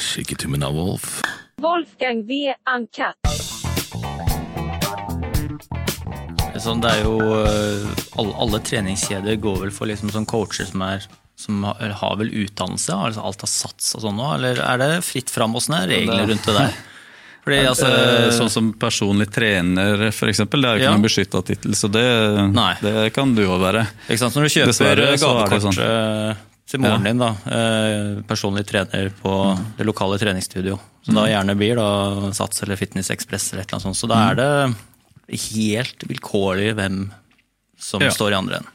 Shake av Wolf. Wolfgang V. Uncut. Sånn, det er jo øh, alle, alle treningskjeder går vel for liksom sånn coacher som er som har, har vel utdannelse, altså alt har sats og sånn eller er det fritt fram? Åssen er reglene rundt det der? Fordi, altså, Eh, Sånn som personlig trener, eksempel, det er jo ikke Ja. noen beskytta tittel, så det, det kan du òg være. Ikke sant? Når du kjøper Dessverre så er det gavekort sånn. Til moren din, da, eh, personlig trener på det lokale treningsstudio, Mm. da gjerne blir da Sats eller Fitness Express eller et eller annet sånt, så da er det helt vilkårlig hvem som Ja. står i andre enden.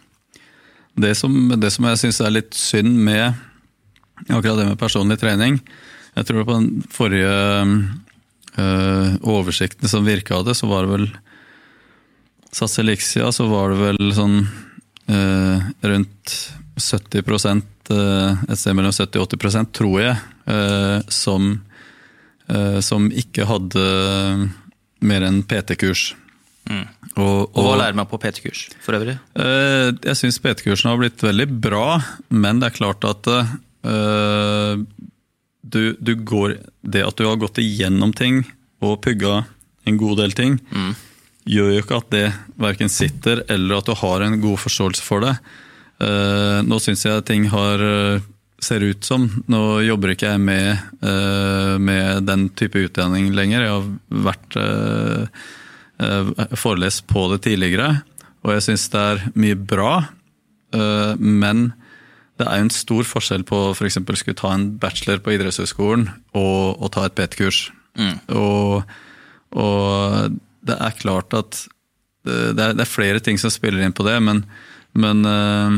Det som, det som jeg syns er litt synd med akkurat det med personlig trening Jeg tror på den forrige øh, oversikten som virka av det, så var det vel Sats Elixia, så var det vel sånn øh, rundt 70 øh, et sted mellom 70 og 80 tror jeg, øh, som, øh, som ikke hadde mer enn PT-kurs. Og, Og hva lærer man på PT-kurs for øvrig? Eh, Jeg syns PT-kursen har blitt veldig bra, men det er klart at uh, du, du går Det at du har gått igjennom ting og pugga en god del ting, gjør jo ikke at det verken sitter eller at du har en god forståelse for det. Eh, nå syns jeg ting har eh, ser ut som Nå jobber ikke jeg med, eh, med den type utdanning lenger. Jeg har vært forelest på det tidligere, og jeg syns det er mye bra. Men det er jo en stor forskjell på f.eks. skulle ta en bachelor på idrettshøyskolen og, og ta et PT-kurs. Og, og det er klart at det det er, det er flere ting som spiller inn på det, men, men eh,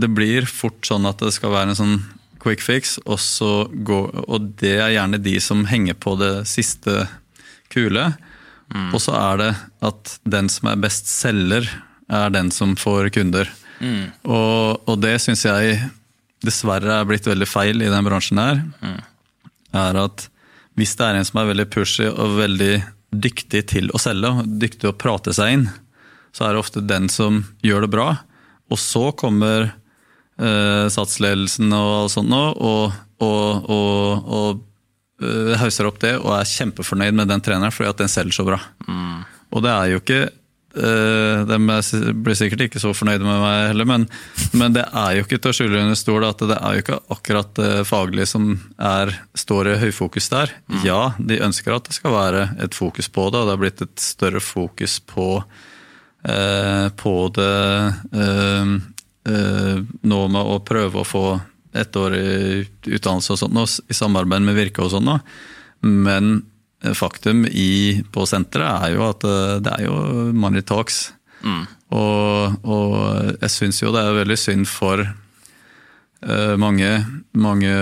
det blir fort sånn at det skal være en sånn quick fix, og, så gå, og det er gjerne de som henger på det siste kule. Og så er det at den som er best selger, er den som får kunder. Og, og det syns jeg dessverre er blitt veldig feil i den bransjen her. Er at hvis det er en som er veldig pushy og veldig dyktig til å selge, og dyktig å prate seg inn, så er det ofte den som gjør det bra. Og så kommer eh, satsledelsen og sånt nå, og, og, og, og uh, hauser opp det og er kjempefornøyd med den treneren fordi at den selger så bra. Og det er jo ikke uh, De er blir sikkert ikke så fornøyde med meg heller, men, men det er jo ikke til å skjule under stol at det er jo ikke akkurat det faglige som er, står i høyfokus der. Ja, de ønsker at det skal være et fokus på det, og det har blitt et større fokus på, eh, på det eh, eh, nå med å prøve å få ettårig utdannelse og sånt, i samarbeid med Virke og sånn. Men eh, faktum i, på senteret er jo at eh, det er jo money talks. Og, og jeg syns jo det er veldig synd for uh, mange, mange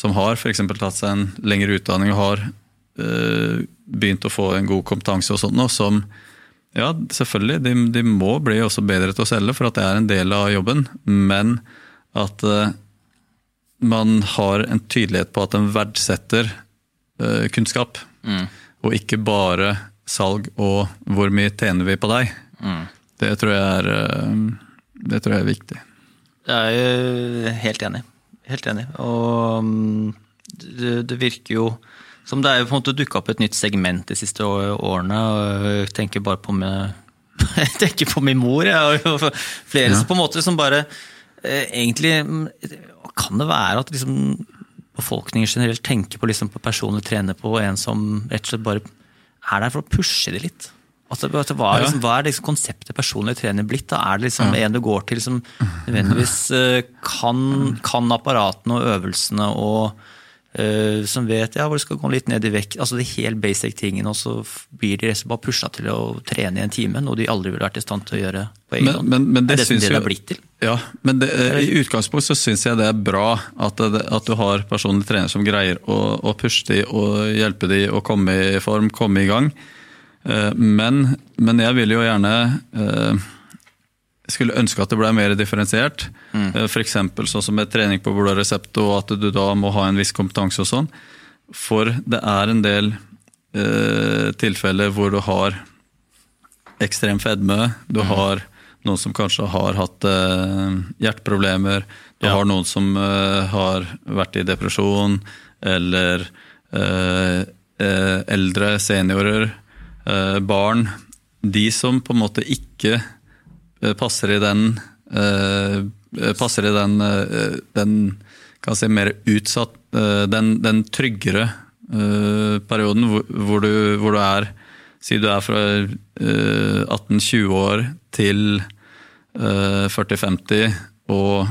som har f.eks. tatt seg en lengre utdanning og har uh, begynt å få en god kompetanse og sånt nå, som ja, selvfølgelig, de, de må bli også bedre til å selge, for at det er en del av jobben. Men at uh, man har en tydelighet på at en verdsetter uh, kunnskap. Og ikke bare salg og hvor mye tjener vi på deg. Det, tror er, uh, det tror jeg er viktig. Jeg er helt enig. Helt enig. Og um, det, det virker jo som det er på en måte dukka opp et nytt segment de siste årene. og Jeg tenker bare på min, jeg tenker på min mor. Jeg har jo flere som på en måte som bare eh, Egentlig kan det være at liksom befolkningen generelt tenker på, liksom, på personlig trener på en som rett og slett bare er der for å pushe det litt. Altså, hva, er, Ja. liksom, hva er liksom konseptet personlig trener blitt? Da er det liksom en du går til som nødvendigvis eh, kan, kan apparatene og øvelsene og eh, som vet ja, hvor det skal gå litt ned i vekt. Altså de helt basic tingene, og så blir de resten bare pusha til å trene i en time, noe de aldri ville vært i stand til å gjøre på egen hånd. men- men det er det det jo- har blitt til. Ja, men det, eh, i utgangspunkt så syns jeg det er bra at, det, at du har personlig trener som greier å, å pushe de og hjelpe de å komme i form, komme i gang. Eh, Men, men jeg vil jo gjerne jeg skulle ønske at det ble mer differensiert. Mm. F.eks. sånn som med trening på og resept, og at du da må ha en viss kompetanse og sånn. For det er en del eh, tilfeller hvor du har ekstrem fedme, du har noen som kanskje har hatt eh, hjerteproblemer. Du Ja. har noen som eh, har vært i depresjon, eller eh, eh, eldre seniorer, eh, barn. De som på en måte ikke eh, passer i den eh, Passer i den, eh, den kan si, mer utsatt eh, Den, den tryggere eh, perioden hvor, hvor, du, hvor du er Si du er fra eh, 18-20 år til eh, 40-50, og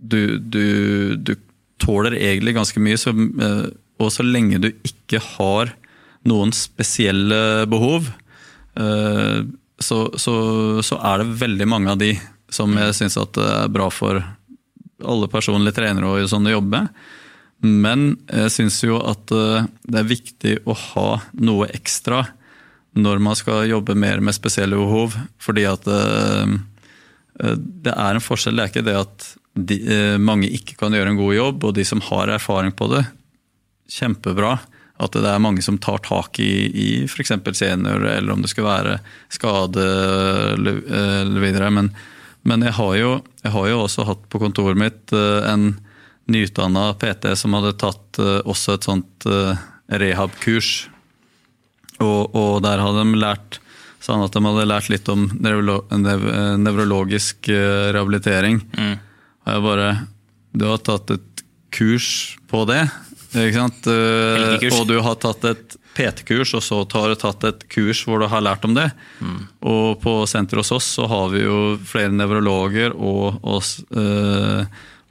du, du, du tåler egentlig ganske mye. Så, eh, og så lenge du ikke har noen spesielle behov, eh, så, så, så er det veldig mange av de som jeg syns det er bra for alle personlige trenere og sånn å jobbe med. Men jeg syns jo at eh, det er viktig å ha noe ekstra når man skal jobbe mer med spesielle behov. Fordi at eh, eh, det er en forskjell. Det er ikke det at de, mange ikke kan gjøre en god jobb, og de som har erfaring på det, kjempebra. At det er mange som tar tak i, i f.eks. senior, eller om det skal være skade eller, videre. Men, men jeg, har jo, jeg har jo også hatt på kontoret mitt eh, en nyutdanna PT som hadde tatt eh, også et sånt eh, rehab-kurs. Og, og der hadde de lært han at de hadde lært litt om nevrolo nevrologisk rehabilitering. rehabilitering. Og jeg bare Du har tatt et kurs på det, ikke sant? Eh, Og du har tatt et PT-kurs, og så har du tatt et kurs hvor du har lært om det. Og på senteret hos oss så har vi jo flere nevrologer og, og, s- eh,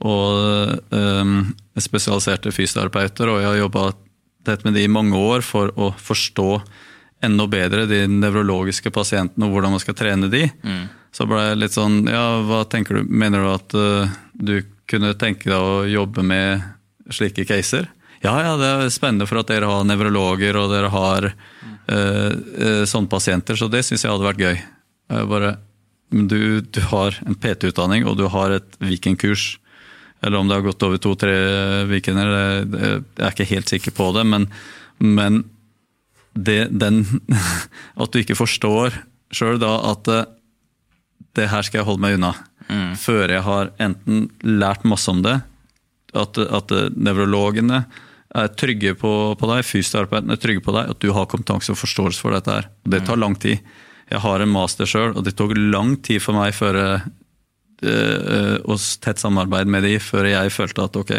og um, spesialiserte fysioterapeuter, og jeg har jobba tett med de i mange år for å forstå enda bedre de nevrologiske pasientene og hvordan man skal trene de. Så ble jeg litt sånn Ja, hva tenker du? Mener du at uh, du kunne tenke deg å jobbe med slike caser? Ja, ja, det er spennende for at dere har nevrologer og dere har eh, eh, sånne pasienter, så det syns jeg hadde vært gøy. Bare, du, du har en PT-utdanning og du har et Viken-kurs. Eller om det har gått over to-tre det, jeg er ikke helt sikker på det. Men, men det, den At du ikke forstår sjøl da at eh, det her skal jeg holde meg unna. Før jeg har enten lært masse om det, at, at nevrologene er trygge på, på deg, fysioterapeutene er trygge på deg, at du har kompetanse og forståelse for dette her. Det tar lang tid. Jeg har en master sjøl, og det tok lang tid for meg før jeg eh, og tett samarbeid med de før jeg følte at ok,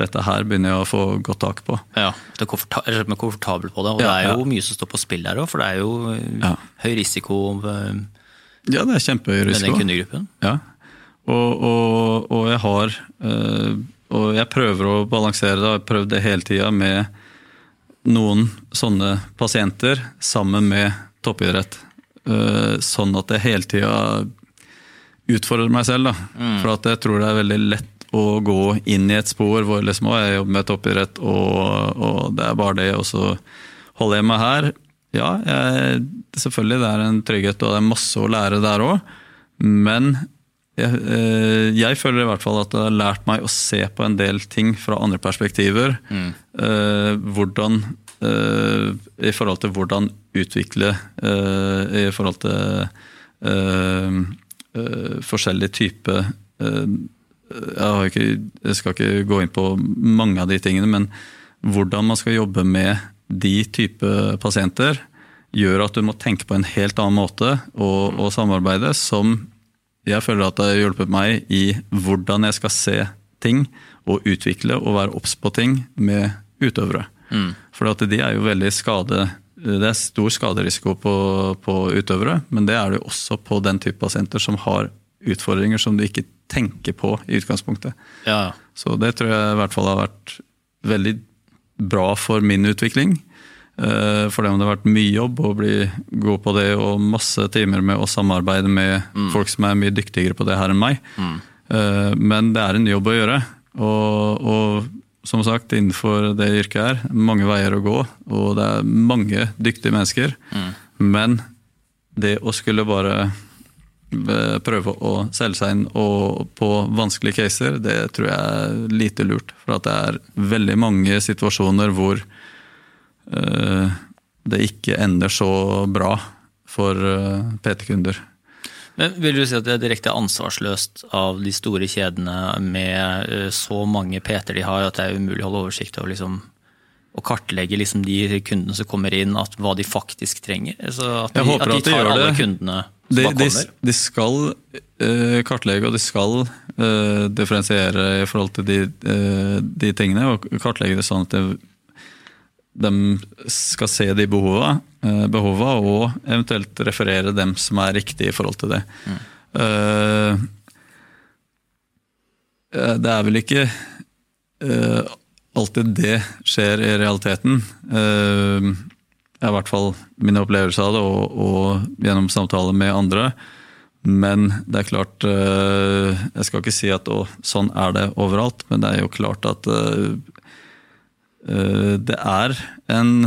dette her begynner jeg å få godt tak på. Ja, du er komforta komfortabel på det. Og Ja, det er jo ja. mye som står på spill der òg, for det er jo eh, Ja. høy risiko eh, Ja, det er kjempehøy med den kundegruppen. Ja. Og, og, og jeg har eh, Og jeg prøver å balansere det, har prøvd det hele tida med noen sånne pasienter sammen med toppidrett. Eh, sånn at jeg hele tida utfordrer meg selv. Da. For at jeg tror det er veldig lett å gå inn i et spor hvor liksom, jeg jobber med toppidrett, og, og det er bare det, og så holder jeg meg her. Ja, jeg, selvfølgelig det er en trygghet, og det er masse å lære der òg. Men jeg, eh, jeg føler i hvert fall at det har lært meg å se på en del ting fra andre perspektiver. Eh, hvordan eh, I forhold til hvordan utvikle I forhold til forskjellige typer jeg, ikke, jeg skal ikke gå inn på mange av de tingene, men hvordan man skal jobbe med de type pasienter, gjør at du må tenke på en helt annen måte og, og samarbeide, som jeg føler at det har hjulpet meg i hvordan jeg skal se ting og utvikle og være obs på ting med utøvere. For at de er jo veldig skade Det er stor skaderisiko på, på utøvere, men det er det jo også på den type pasienter som har utfordringer som du ikke tenker på i utgangspunktet. Ja, Så det tror jeg i hvert fall har vært veldig bra for min utvikling. Eh, For det det har vært mye jobb å bli god på det, og masse timer med å samarbeide med folk som er mye dyktigere på det her enn meg. Mm. Men det er en jobb å gjøre. Og, og som sagt, innenfor det yrket her, mange veier å gå, og det er mange dyktige mennesker. Men det å skulle bare eh, prøve å selge seg inn og på vanskelige caser, det tror jeg er lite lurt. For at det er veldig mange situasjoner hvor eh, det ikke ender så bra for eh, PT-kunder. Men Vil du si at det er direkte ansvarsløst av de store kjedene med eh, så mange PT-er de har, at det er umulig å holde oversikt over liksom, å kartlegge liksom de kundene som kommer inn, at hva de faktisk trenger? Altså at, de, at de at de tar alle det. kundene som De, kommer? de skal uh, kartlegge og de skal uh, differensiere i forhold til de, uh, de tingene. Og kartlegge det sånn at de, de skal se de behova, eh, behova og eventuelt referere dem som er riktige i forhold til det. Mm. eh, det er vel ikke eh, alltid det skjer i realiteten. Eh, det er i hvert fall min opplevelse av det, og, og gjennom samtaler med andre. Men det er klart eh, Jeg skal ikke si at å, sånn er det overalt, men det er jo klart at eh, eh, det er en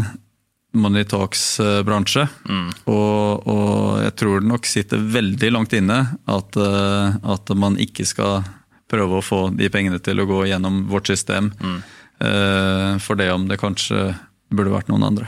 money talks-bransje. Og, og jeg tror det nok sitter veldig langt inne at, eh, at man ikke skal prøve å få de pengene til å gå gjennom vårt system. Mm. For det om det kanskje burde vært noen andre.